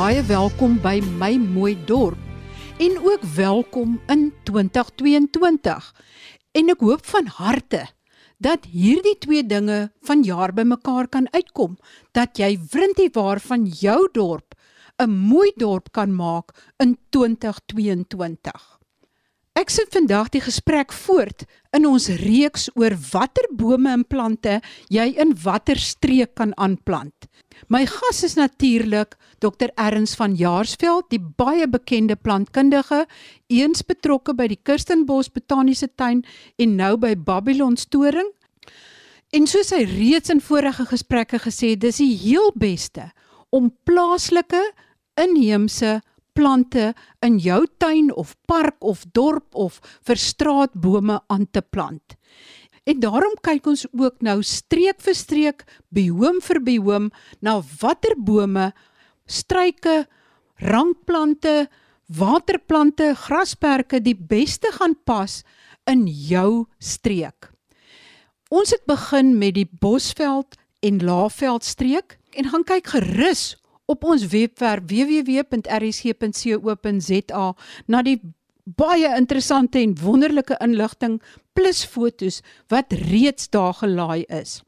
Baie welkom by my mooi dorp. En ook welkom in 2022. En ek hoop van harte dat hierdie twee dinge van jaar bymekaar kan uitkom, dat jy Wrintie van jou dorp 'n mooi dorp kan maak in 2022. Ek sit vandag die gesprek voort in ons reeks oor watter bome en plante jy in watter streek kan aanplant. My gas is natuurlik Dr Erns van Jaarsveld, die baie bekende plantkundige, eens betrokke by die Kirstenbos Botaniese Tuin en nou by Babylon Storing. En soos hy reeds in vorige gesprekke gesê, dis die heel beste om plaaslike inheemse plante in jou tuin of park of dorp of vir straatbome aan te plant. En daarom kyk ons ook nou streek vir streek, biome vir biome na watter bome, struike, rankplante, waterplante, grasperke die beste gaan pas in jou streek. Ons het begin met die Bosveld en Laagveld streek en gaan kyk gerus op ons webwerf www.rsg.co.za na die baie interessante en wonderlike inligting plus fotos wat reeds daar gelaai is.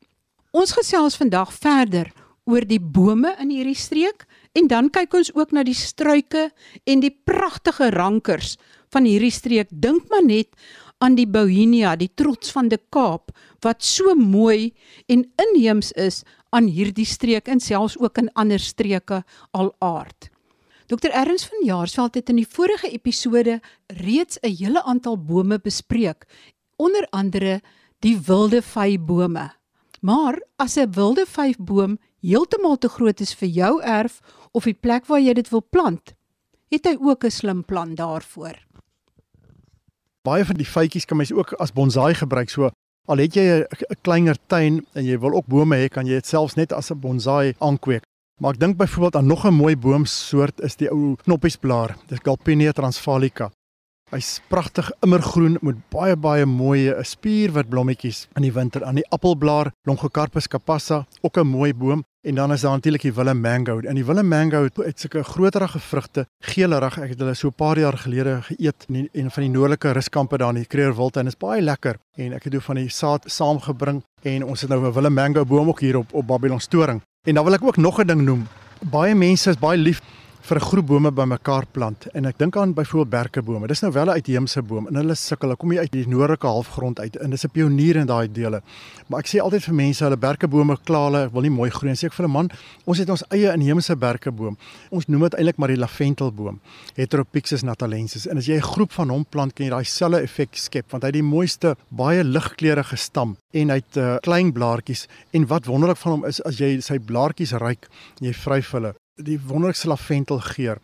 Ons gesels vandag verder oor die bome in hierdie streek en dan kyk ons ook na die struike en die pragtige rankers van hierdie streek. Dink maar net aan die Bouhinia, die trots van die Kaap wat so mooi en inheems is aan hierdie streek en selfs ook in ander streke al aard. Dr Erns van Jaarsveld het in die vorige episode reeds 'n hele aantal bome bespreek, onder andere die wilde vyfbome. Maar as 'n wilde vyfboom heeltemal te groot is vir jou erf of die plek waar jy dit wil plant, het hy ook 'n slim plan daarvoor. Baie van die vytjies kan mens ook as bonsai gebruik. So Al het jy 'n kleiner tuin en jy wil ook bome hê, kan jy dit selfs net as 'n bonsai aankweek. Maar ek dink byvoorbeeld aan nog 'n mooi boomsoort is die ou knoppiesblaar. Dis Galpinia transvalica. Hy's pragtig immergroen met baie baie mooi spierwit blommetjies in die winter. Aan die appelblaar, Longocarpus capassa, ook 'n mooi boom. En dan is daar natuurlik die Willem mango. En die Willem mango het sulke groterige vrugte, geelerig. Ek het hulle so 'n paar jaar gelede geëet in een van die noordelike ruskampe daar in die Kreerwilte en is baie lekker. En ek het ook van die saad saamgebring en ons het nou 'n Willem mango boom ook hier op op Babylon storing. En dan wil ek ook nog 'n ding noem. Baie mense is baie lief vir 'n groep bome bymekaar plant en ek dink aan byvoorbeeld berkebome. Dis nou wel 'n uitheemse boom en hulle sukkel. Hulle kom hier uit die noordelike halfgrond uit en dis 'n pionier in daai dele. Maar ek sê altyd vir mense, hulle berkebome kla hulle wil nie mooi groei nie. Sê ek vir 'n man, ons het ons eie inheemse berkeboom. Ons noem dit eintlik maar die laventelboom, Heteropyxis natalensis. En as jy 'n groep van hom plant, kan jy daai selfe effek skep want hy het die mooiste, baie ligkleurige stam en hy het uh, klein blaartjies en wat wonderlik van hom is as jy sy blaartjies ruik, jy vryf hulle die wonderlikste laventelgeur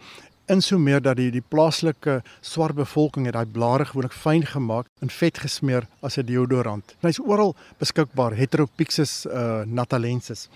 in so meer dat die die plaaslike swart bevolking het daai blare gewoonlik fyn gemaak en vet gesmeer as 'n deodorant. Hy's oral beskikbaar, Heteropyxis uh, natalensis.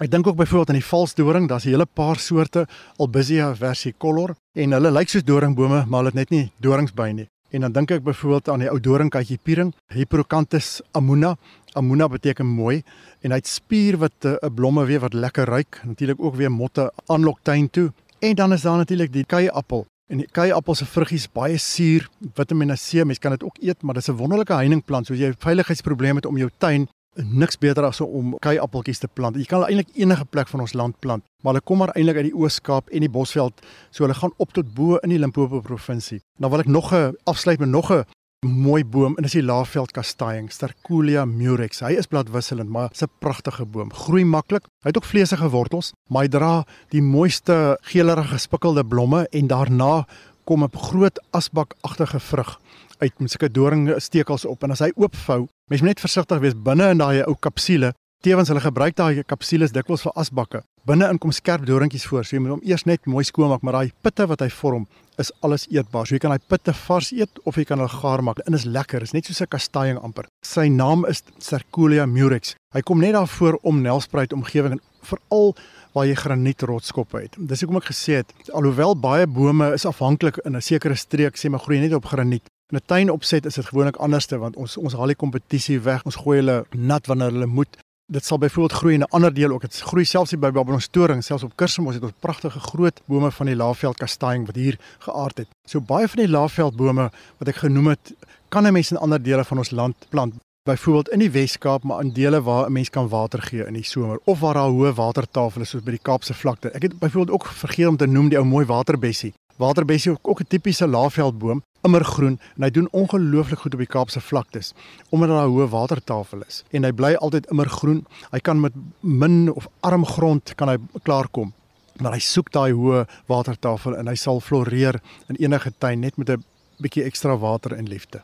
Ek dink ook byvoorbeeld aan die valsdoring, daar's 'n hele paar soorte Albizia versicolor en hulle lyk soos doringbome, maar hulle het net nie dorings by nie. En dan dink ek byvoorbeeld aan die ou doringkatjie piering, Hippocanthus amuna. Amuna beteken mooi en hy het spier wat 'n uh, blomme weer wat lekker ruik, natuurlik ook weer motte aanlok tuin toe. En dan is daar natuurlik die keiappel. En die keiappel se vruggies baie suur, Vitamiene C, mens kan dit ook eet, maar dis 'n wonderlike heuningplant. So as jy veiligheidsprobleme het om jou tuin niks beter as om keiappeltjies te plant. Jy kan eintlik enige plek van ons land plant, maar hulle kom maar eintlik uit die Oos-Kaap en die Bosveld, so hulle gaan op tot bo in die Limpopo provinsie. Dan wil ek nog 'n afsluit met nog 'n mooi boom en dis die Laagveld kastanjing, Sterculia murex. Hy is bladwisselend, maar 'n pragtige boom. Groei maklik. Hy het ook vleesige wortels, maar hy dra die mooiste geelerige gespikkelde blomme en daarna kom 'n groot asbakagtige vrug uit met sulke doringstekels op en as hy oopvou, mens moet net versigtig wees binne in daai ou kapsule. Tewens hulle gebruik daai kapsules dikwels vir asbakke. Binne-in kom skerp doringkies voor, so jy moet hom eers net mooi skoonmaak, maar daai pitte wat hy vorm is alles eetbaar. So jy kan daai pitte vars eet of jy kan hulle gaar maak. En is lekker, is net soos 'n kastanje amper. Sy naam is Cercolia murex. Hy kom net daarvoor om Nelspruit omgewing en veral waar jy granietrotskoppe het. Dis hoekom ek gesê het alhoewel baie bome is afhanklik in 'n sekere streek sê maar groei net op graniet. In 'n tuin opset is dit gewoonlik anderste want ons ons haal die kompetisie weg. Ons gooi hulle nat wanneer hulle moet Dit sal byvoorbeeld groei in 'n ander deel ook. Dit groei selfs hier by Babonstoring, selfs op Kersemos het ons pragtige groot bome van die Laagveld kastanje wat hier geaard het. So baie van die Laagveldbome wat ek genoem het, kan 'n mens in ander dele van ons land plant. Byvoorbeeld in die Wes-Kaap, maar in dele waar 'n mens kan water gee in die somer of waar daar hoë watertafels is soos by die Kaapse vlakte. Ek het byvoorbeeld ook vergeet om te noem die ou mooi waterbessie. Waterbessie is ook 'n tipiese laafveldboom, immergroen en hy doen ongelooflik goed op die Kaapse vlaktes omdat daar 'n hoë watertafel is en hy bly altyd immergroen. Hy kan met min of arm grond kan hy klaarkom. Maar hy soek daai hoë watertafel en hy sal floreer in enige tuin net met 'n bietjie ekstra water en liefde.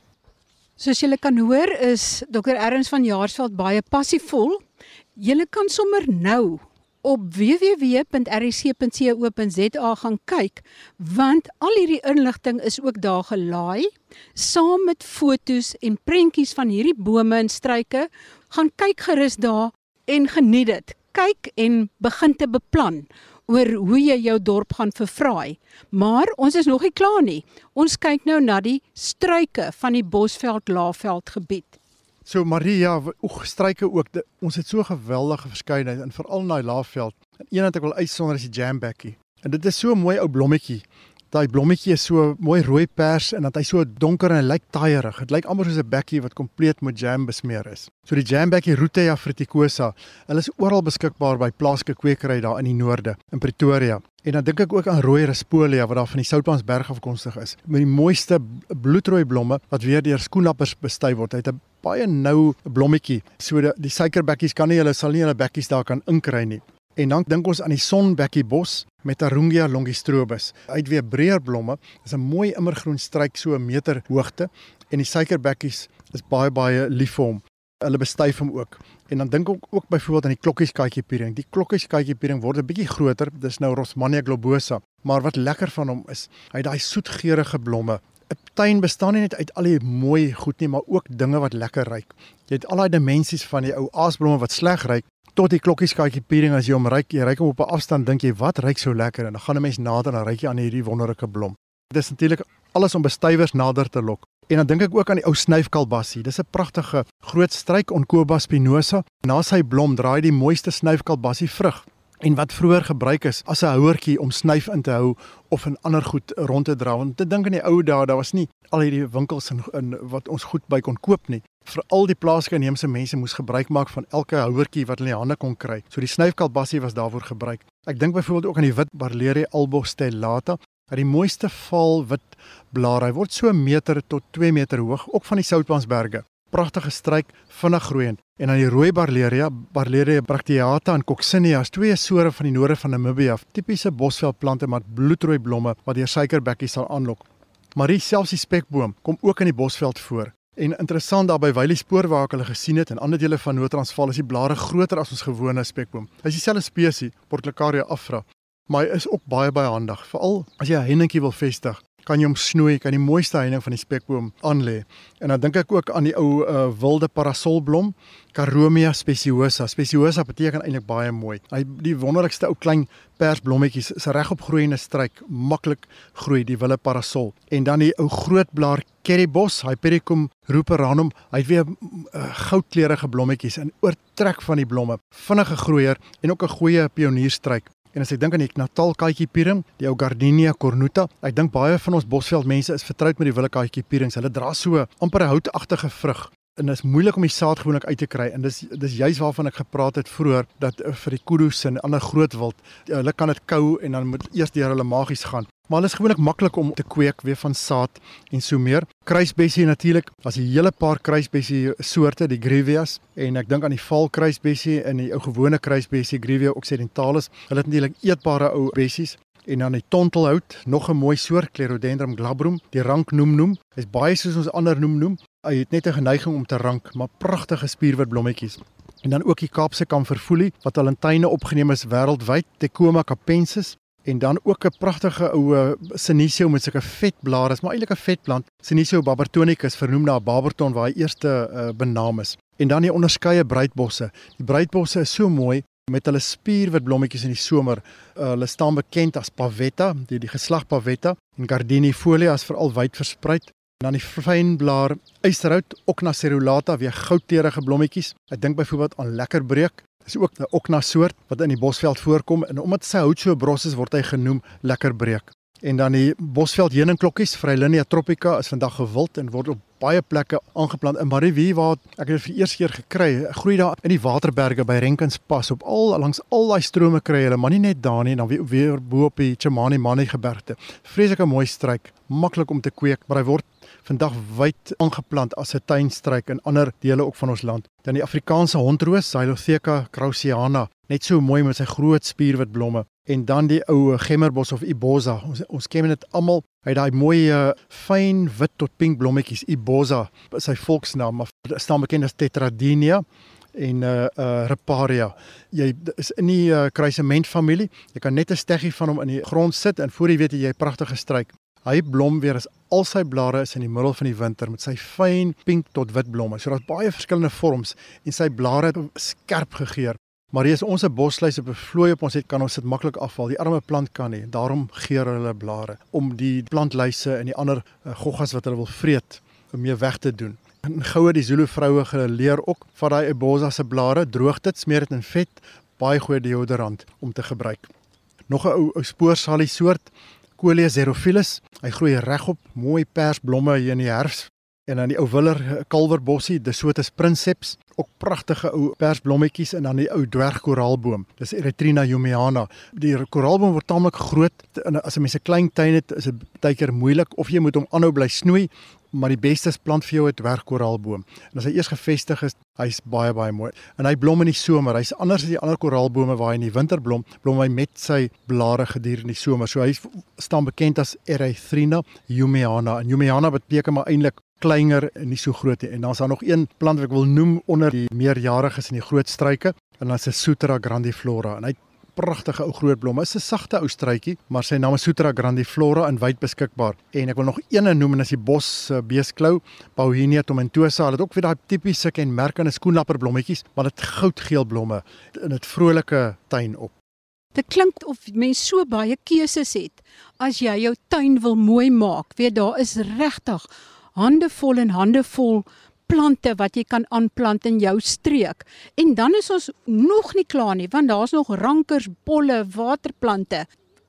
Soos julle kan hoor is Dr. Erns van Jaarsveld baie passievol. Julle kan sommer nou op www.rc.co.za gaan kyk want al hierdie inligting is ook daar gelaai. Saam met fotos en prentjies van hierdie bome en struike gaan kyk gerus daar en geniet dit. Kyk en begin te beplan oor hoe jy jou dorp gaan verfraai. Maar ons is nog nie klaar nie. Ons kyk nou na die struike van die Bosveld Laaveld gebied So Maria, oeg struike ook. De, ons het so geweldige verskeidenheid en veral in daai laafveld. En een wat ek wil uitsonder is die jambekkie. En dit is so 'n mooi ou blommetjie. Daai blommetjie is so mooi rooi pers en dat hy so donker en hy lyk taaierig. Dit lyk amper soos 'n bekkie wat kompleet met jam besmeer is. So die jambekkie Rhutia fruticosa, hulle is oral beskikbaar by plaaslike kwekery daar in die noorde in Pretoria. En dan dink ek ook aan rooi raspolia wat daar van die Soutpansberg afkomstig is. Met die mooiste bloedrooi blomme wat weer deur skoenappers bestuif word. Hy het 'n baie nou blommetjie. So die, die suikerbekkies kan nie hulle sal nie hulle bekkies daar kan inkry nie. En dan dink ons aan die sonbekkie bos met Arungia longistrobus. Het weer breër blomme. Is 'n mooi immergroen struik so 'n meter hoogte en die suikerbekkies is baie baie lief vir hom. Hulle bestuif hom ook. En dan dink ek ook byvoorbeeld aan die klokkieskaatjiepiering. Die klokkieskaatjiepiering word 'n bietjie groter. Dis nou Rosmania globosa. Maar wat lekker van hom is, hy het daai soetgeurende blomme 'n tuin bestaan nie net uit al die mooi goed nie, maar ook dinge wat lekker ruik. Jy het al daai dimensies van die ou aasblomme wat sleg ruik tot die klokkieskaatjie piering as jy hom ruik, jy ruik hom op 'n afstand dink jy wat ruik so lekker en dan gaan 'n mens nader en dan ruik jy aan hierdie wonderlike blom. Dit is natuurlik alles om bestuivers nader te lok. En dan dink ek ook aan die ou snuifkalbassie. Dis 'n pragtige groot struik Oncoba spinosa. Na sy blom draai die mooiste snuifkalbassie vrug en wat vroeër gebruik is as 'n houertjie om snuif in te hou of 'n ander goed rond te dra. Want te dink aan die ou dae, daar was nie al hierdie winkels in, in wat ons goed by kon koop nie. Veral die plaaslike inheemse mense moes gebruik maak van elke houertjie wat hulle in die hande kon kry. So die snuifkalbassie was daarvoor gebruik. Ek dink byvoorbeeld ook aan die wit Barleria albostellata. Hy die mooiste val wit blare. Hy word so 'n meter tot 2 meter hoog, ook van die Soutpansberge pragtige struik, vinnig groeiend. En dan die rooi Barleria, Barleria bracteata en Coccinia, twee soorte van die noorde van Namibië, tipiese bosveldplante met bloedrooi blomme wat deur suikerbekkies sal aanlok. Maar hier selfs die spekboom kom ook in die bosveld voor. En interessant daar by Wylie spoor waar ek hulle gesien het in ander dele van Noord-Transvaal is die blare groter as ons gewone spekboom. Hy is dieselfde spesies, Portulacaria afra, maar hy is ook baie baie handig, veral as jy 'n hennetjie wil vestig kan jy hom snoei, kan die mooiste heining van die spekboom aanlê. En dan dink ek ook aan die ou uh, wilde parasolblom, Caromia speciosa. Speciosa beteken eintlik baie mooi. Hy die wonderlikste ou klein persblommetjies is regop groeiende struik, maklik groei die wilde parasol. En dan die ou grootblaar kerrybos, Hypericum ruperanum, hy het weer uh, goudkleurige blommetjies en oortrek van die blomme, vinnige groeier en ook 'n goeie pionierstruik. En as ek dink aan die Natal katjie piering, die ou Gardenia cornuta, ek dink baie van ons Bosveld mense is vertroud met die wille katjie pierings. Hulle dra so amper 'n houtagtige vrug en dit is moeilik om die saad gewoonlik uit te kry en dis dis juis waarvan ek gepraat het vroeër dat uh, vir die kudus en ander groot wild, uh, hulle kan dit kou en dan moet eers deur hulle magies gaan. Maar hulle is gewoonlik maklik om te kweek weer van saad en so meer. Kruisbessie natuurlik, as 'n hele paar kruisbessie soorte, die Grevias en ek dink aan die val kruisbessie en die ou gewone kruisbessie Grevia occidentalis. Hulle het natuurlik eetbare ou bessies en dan die tontelhout, nog 'n mooi soort Clerodendron glabrum, die rank noem noem. Is baie soos ons ander noem noem. Hy het net 'n geneiging om te rank, maar pragtige spierwit blommetjies. En dan ook die Kaapse kamferfoelie wat al in tuine opgeneem is wêreldwyd, Tecoma capensis en dan ook 'n pragtige ou Senecio met sulke vet blare, is maar eintlik 'n vetplant. Senecio barbertonicus vernoem na Barberton waar hy eerste uh, benaam is. En dan die onderskeie bruidbosse. Die bruidbosse is so mooi met hulle spierwit blommetjies in die somer. Uh, hulle staan bekend as Pavetta, die die geslag Pavetta en Gardenifolia is veral wyd versprei. Dan die fynblaar eysterhout, Ocna cerulata, weer goudkleurige blommetjies. Ek dink byvoorbeeld aan lekkerbreek. Dis ook 'n Ocna soort wat in die bosveld voorkom en omdat sy hout so bros is, word hy genoem lekkerbreek. En dan die bosveld heuningklokkies, Freylinia tropica, is vandag gewild en word op baie plekke aangeplant in Marievie waar ek het vir eers keer gekry. Groei daar in die waterberge by Renkenspas op al langs al daai strome kry hulle, maar nie net daar nie, dan weer bo op die Chimani Mani gebergte. Vreeslike mooi struik, maklik om te kweek, maar hy word vandag wyd aangeplant as 'n tuinstruik in ander dele ook van ons land. Dan die Afrikaanse hondroos, Xylotheca krausiana, net so mooi met sy groot spierwit blomme en dan die ou gemmerbos of ibosa. Ons ons ken dit almal. Hy het daai mooi uh, fyn wit tot pink blommetjies ibosa, sy volksnaam, maar staan bekend as Tetradenia en uh uh Riparia. Jy is in die uh, kruisement familie. Jy kan net 'n steggie van hom in die grond sit en voor jy weet jy 'n pragtige struik. Hy blom weer as al sy blare is in die middel van die winter met sy fyn pink tot wit blomme. So daar's baie verskillende vorms en sy blare het skerp gegeur. Maar hier is ons 'n bosluis op 'n vlooi op ons het kan ons dit maklik afval. Die arme plant kan nie. Daarom geur hulle blare om die plantluise en die ander uh, goggas wat hulle wil vreet om mee weg te doen. En goue die Zulu vroue geleer ook van daai ebosa se blare, droog dit, smeer dit in vet, baie goeie deodorant om te gebruik. Nog 'n ou, ou spoorsalie soort Coleus xerophyllus. Hy groei regop, mooi persblomme hier in die herfs. En dan die ou willer eh, kalverbossie, Desotus princeps, ook pragtige ou persblommetjies en dan die ou dwergkoraalboom. Dis Erythrina humiana. Die koraalboom word taamlik groot en as 'n mens 'n klein tuin het, is dit baie keer moeilik of jy moet hom aanhou bly snoei maar die beste is plant vir jou 'n dwergkoraalboom. En as hy eers gevestig is, hy's baie baie mooi. En hy blom in die somer. Hy's anders as die ander koraalbome waar hy in die winter blom, blom hy met sy blare gedurende die somer. So hy staan bekend as Erythrina humiana. En humiana beteken maar eintlik kleiner en nie so groot nie. En dan's daar nog een plant wat ek wil noem onder die meerjariges en die groot struike en dan is 'n Sutra grandiflora. En hy pragtige ou groot blomme. Is 'n sagte ou struitjie, maar sy naam is Sutra grandiflora in wyd beskikbaar. En ek wil nog een noem en as die bos uh, beesklou, Bauhinia tomentosa. Hulle het ook weer daai tipiese kenmerkende skoenlapper blommetjies, maar dit goudgeel blomme in 'n vrolike tuin op. Dit klink of mens so baie keuses het as jy jou tuin wil mooi maak. Weet daar is regtig handevol en handevol plante wat jy kan aanplant in jou streek. En dan is ons nog nie klaar nie, want daar's nog rankers, bolle, waterplante.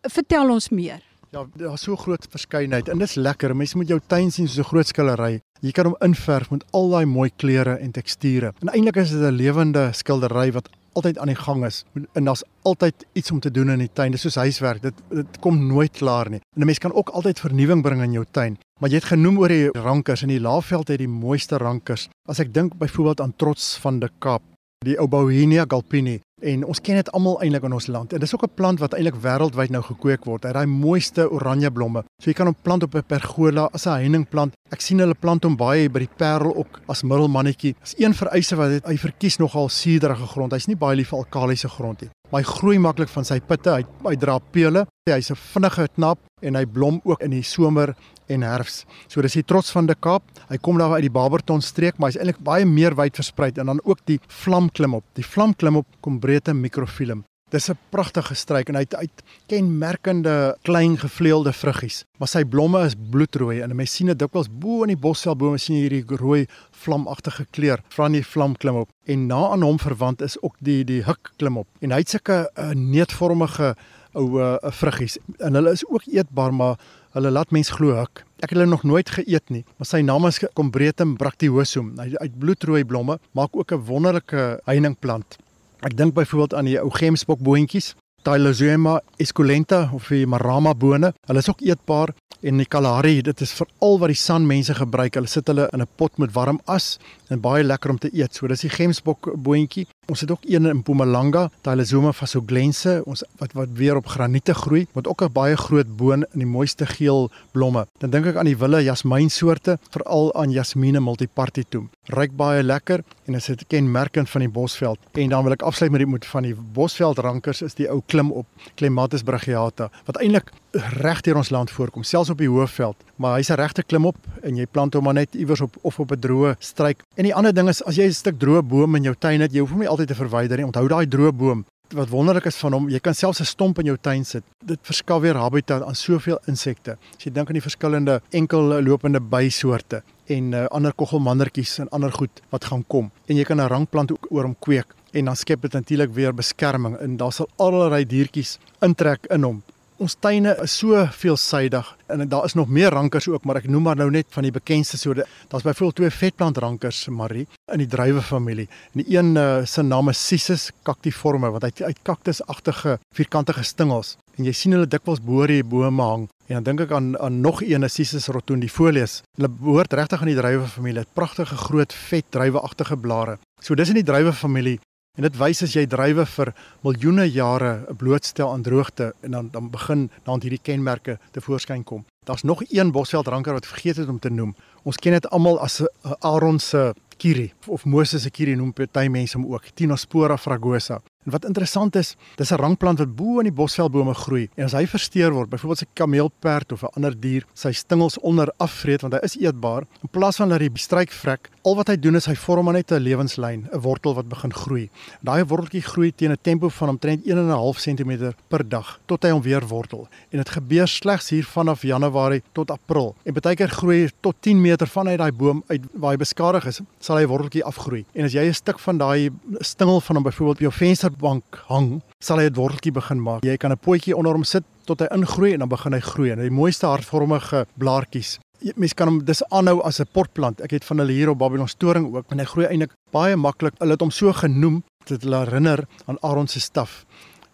Vertel ons meer. Ja, daar's so groot verskeidenheid en dit is lekker. Mense moet jou tuin sien soos 'n groot skildery. Jy kan hom inverf met al daai mooi kleure en teksture. En eintlik is dit 'n lewende skildery wat altyd aan die gang is. En daar's altyd iets om te doen in die tuin. Dit is soos huiswerk. Dit dit kom nooit klaar nie. En 'n mens kan ook altyd vernuwing bring in jou tuin. Maar jy het genoem oor die rankers en die Laagveld het die mooiste rankers. As ek dink byvoorbeeld aan Trots van die Kaap, die ou Bauhinia galpini en ons ken dit almal eintlik in ons land. En dis ook 'n plant wat eintlik wêreldwyd nou gekweek word. Hy het daai mooiste oranje blomme. So jy kan hom plant op 'n pergola as 'n heiningplant. Ek sien hulle plant hom baie by die Parel ook as middelmannetjie. Dis een vereiste wat hy verkies nogal suurige grond. Hy's nie baie lief vir alkalisiese grond nie. Maar hy groei maklik van sy pitte. Hy hy dra pele. Hy's 'n vinnige knap en hy blom ook in die somer en herfs. So dis die trots van die Kaap. Hy kom daar uit die Barberton streek, maar hy's eintlik baie meer wyd versprei en dan ook die vlamklim op. Die vlamklim op kom breedte mikrofilm. Dis 'n pragtige struik en hy het uit kenmerkende klein gevleelde vruggies, maar sy blomme is bloedrooi en mense sien dit dikwels bo in die bosselbome sien jy hierdie rooi vlamagtige kleur van die vlamklim op. En na aan hom verwant is ook die die huk klim op. En hy het sulke uh, neetvormige ou uh, vruggies en hulle is ook eetbaar, maar Hulle laat mens glo huk. Ek het hulle nog nooit geëet nie, maar sy naam is Combretum bracteosum. Hy uit bloedrooi blomme maak ook 'n wonderlike heiningplant. Ek dink byvoorbeeld aan die ou gemsbokboontjies, Tylosema esculenta of die marama bone. Hulle is ook eetbaar en die Kalahari, dit is veral wat die San mense gebruik. Hulle sit hulle in 'n pot met warm as en baie lekker om te eet. So dis die gemsbokboontjie Ons het ook een in Mpumalanga, Tylosoma vasoglense, ons wat wat weer op graniete groei, wat ook 'n baie groot boon in die mooiste geel blomme. Dan dink ek aan die wille jasmiensoorte, veral aan Jasmine multipartitum. Ryk baie lekker en is dit kenmerkend van die Bosveld. En dan wil ek afsluit met die moet van die Bosveldrankers is die ou klim op Clematis brachiata wat eintlik reg deur ons land voorkom, selfs op die Hoëveld. Maar hy's 'n regte klim op en jy plant hom maar net iewers op of op 'n droë struik. En die ander ding is as jy 'n stuk droë boom in jou tuin het, jy hoef hom nie altyd te verwyder nie. Onthou daai droë boom. Wat wonderlik is van hom, jy kan selfs 'n stomp in jou tuin sit. Dit verskaf weer habitat aan soveel insekte. As jy dink aan die verskillende enkellopende bysoorte en uh, ander koggelmandertjies en ander goed wat gaan kom en jy kan 'n rankplant ook oor hom kweek en dan skep dit natuurlik weer beskerming en daar sal allerlei diertjies intrek in hom Ons tuine is so veelsidig en daar is nog meer rankers ook, maar ek noem maar nou net van die bekendste soorte. Daar's byvoorbeeld twee vetplantrankers, Marie, in die druiwefamilie. En die een uh, se naam is Cissus cactiforme wat uit uit kaktusagtige vierkantige stingels en jy sien hulle dikwels bo die bome hang. En dan dink ek aan aan nog een Cissus rotundifolius. Hulle behoort regtig aan die druiwefamilie. Het pragtige groot vet druiweagtige blare. So dis in die druiwefamilie En dit wys as jy druiwe vir miljoene jare blootstel aan droogte en dan dan begin dan hierdie kenmerke te voorskyn kom. Daar's nog een bosveldranker wat vergeet het om te noem. Ons ken dit almal as 'n Aaron se kiri of Moses se kiri noem party mense hom ook, Tinospora fragosa. En wat interessant is, dis 'n rangplant wat bo in die bosvelbome groei. En as hy versteur word, byvoorbeeld 'n kameelperd of 'n ander dier, sy stingels onder afvreet want hy is eetbaar, in plaas van dat hy stryk vrek, al wat hy doen is hy vorm net 'n lewenslyn, 'n wortel wat begin groei. Daai worteltjie groei teen 'n tempo van omtrent 1.5 cm per dag tot hy hom weer wortel. En dit gebeur slegs hier vanaf Januarie tot April. En baie keer groei hy tot 10 meter vanuit daai boom uit waar hy beskadig is, sal hy worteltjie afgroei. En as jy 'n stuk van daai stingel van hom byvoorbeeld op jou venster bank hang, sal hy 'n worteltjie begin maak. Jy kan 'n potjie onder hom sit tot hy ingroei en dan begin hy groei en die mooiste hartvormige blaartjies. Mens kan hom dis aanhou as 'n potplant. Ek het van hulle hier op Babylon storing ook en hy groei eintlik baie maklik. Hulle het hom so genoem dat dit herinner aan Aaron se staf.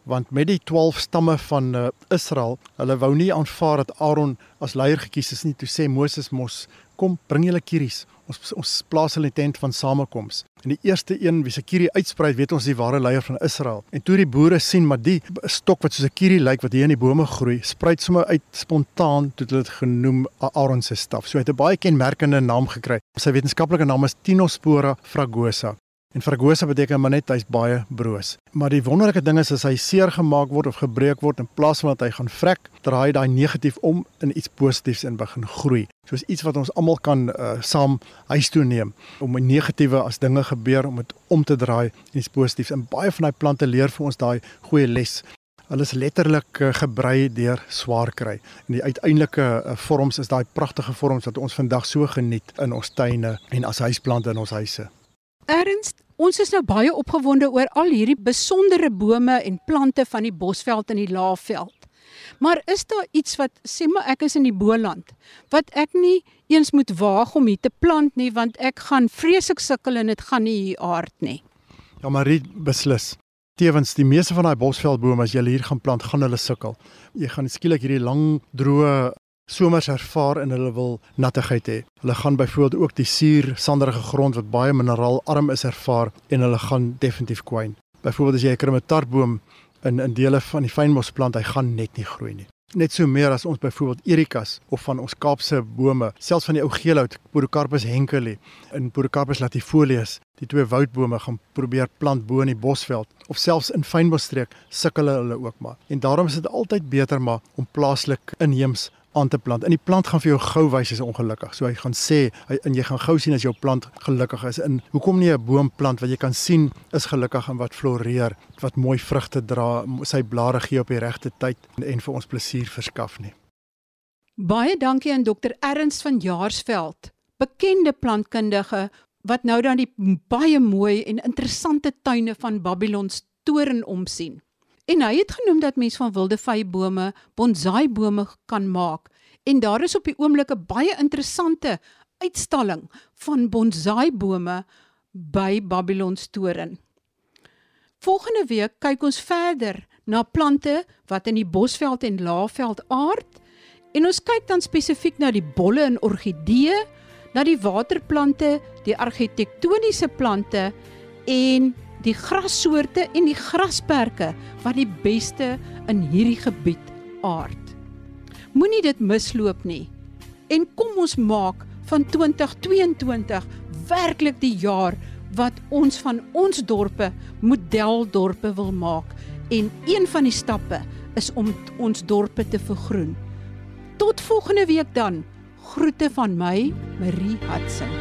Want met die 12 stamme van uh, Israel, hulle wou nie aanvaar dat Aaron as leier gekies is nie. Toe sê Moses mos kom bring julle kieries. Ons ons plaas hulle in tent van samekoms. En die eerste een wie se kierie uitsprei, weet ons die ware leier van Israel. En toe die boere sien maar die stok wat soos 'n kierie lyk wat hier in die bome groei, spruit sommer uit spontaan toe hulle dit genoem Aaron se staf. So hy het 'n baie kenmerkende naam gekry. Sy wetenskaplike naam is Tinospora fragosa. En fragosa beteken maar net hy's baie broos. Maar die wonderlike ding is as hy seer gemaak word of gebreek word in plaas van dat hy gaan vrek, draai daai negatief om in iets positiefs en begin groei. Soos iets wat ons almal kan uh, saam huis toe neem om 'n negatiewe as dinge gebeur om dit om te draai in iets positiefs. En baie van daai plante leer vir ons daai goeie les. Hulle is letterlik uh, gebrei deur swaar kry. En die uiteindelike uh, vorms is daai pragtige vorms wat ons vandag so geniet in ons tuine en as huisplante in ons huise. Ernst, ons is nou baie opgewonde oor al hierdie besondere bome en plante van die Bosveld en die Laagveld. Maar is daar iets wat sê maar ek is in die Boland wat ek nie eens moet waag om hier te plant nie want ek gaan vreeslik sukkel en dit gaan nie hier aard nie. Ja, Marie beslis. Tewens die meeste van daai bosveldbome as jy hier gaan plant, gaan hulle sukkel. Jy gaan skielik hierdie lang droë somers ervaar en hulle wil nattigheid hê. Hulle gaan byvoorbeeld ook die suur sanderige grond wat baie mineraalarm is ervaar en hulle gaan definitief kwyn. Byvoorbeeld as jy 'n krimitarboom in in dele van die fynbos plant, hy gaan net nie groei nie. Net so meer as ons byvoorbeeld erikas of van ons Kaapse bome, selfs van die ou geelhout, Podocarpus henkeli en Podocarpus latifolius, die twee woudbome gaan probeer plant bo in die bosveld of selfs in fynbosstreek sukkel hulle ook maar. En daarom is dit altyd beter maar om plaaslik inheems aan te plant. En die plant gaan vir jou gou wys as ongelukkig. So hy gaan sê hy, en jy gaan gou sien as jou plant gelukkig is. En hoekom nie 'n boom plant wat jy kan sien is gelukkig en wat floreer, wat mooi vrugte dra, sy blare gee op die regte tyd en, en vir ons plesier verskaf nie. Baie dankie aan Dr. Ernst van Jaarsveld, bekende plantkundige wat nou dan die baie mooi en interessante tuine van Babylon toren omsien. En hy het genoem dat mens van wilde vybome bonsai bome kan maak. En daar is op die oomblik 'n baie interessante uitstalling van bonsai bome by Babylon Toren. Volgende week kyk ons verder na plante wat in die Bosveld en Laagveld aard en ons kyk dan spesifiek na die bolle en orgidee, na die waterplante, die argitektoniese plante en die grassoorte en die grasperke wat die beste in hierdie gebied aard. Moenie dit misloop nie. En kom ons maak van 2022 werklik die jaar wat ons van ons dorpe modeldorpe wil maak en een van die stappe is om ons dorpe te vergroen. Tot volgende week dan. Groete van my, Marie Hudson.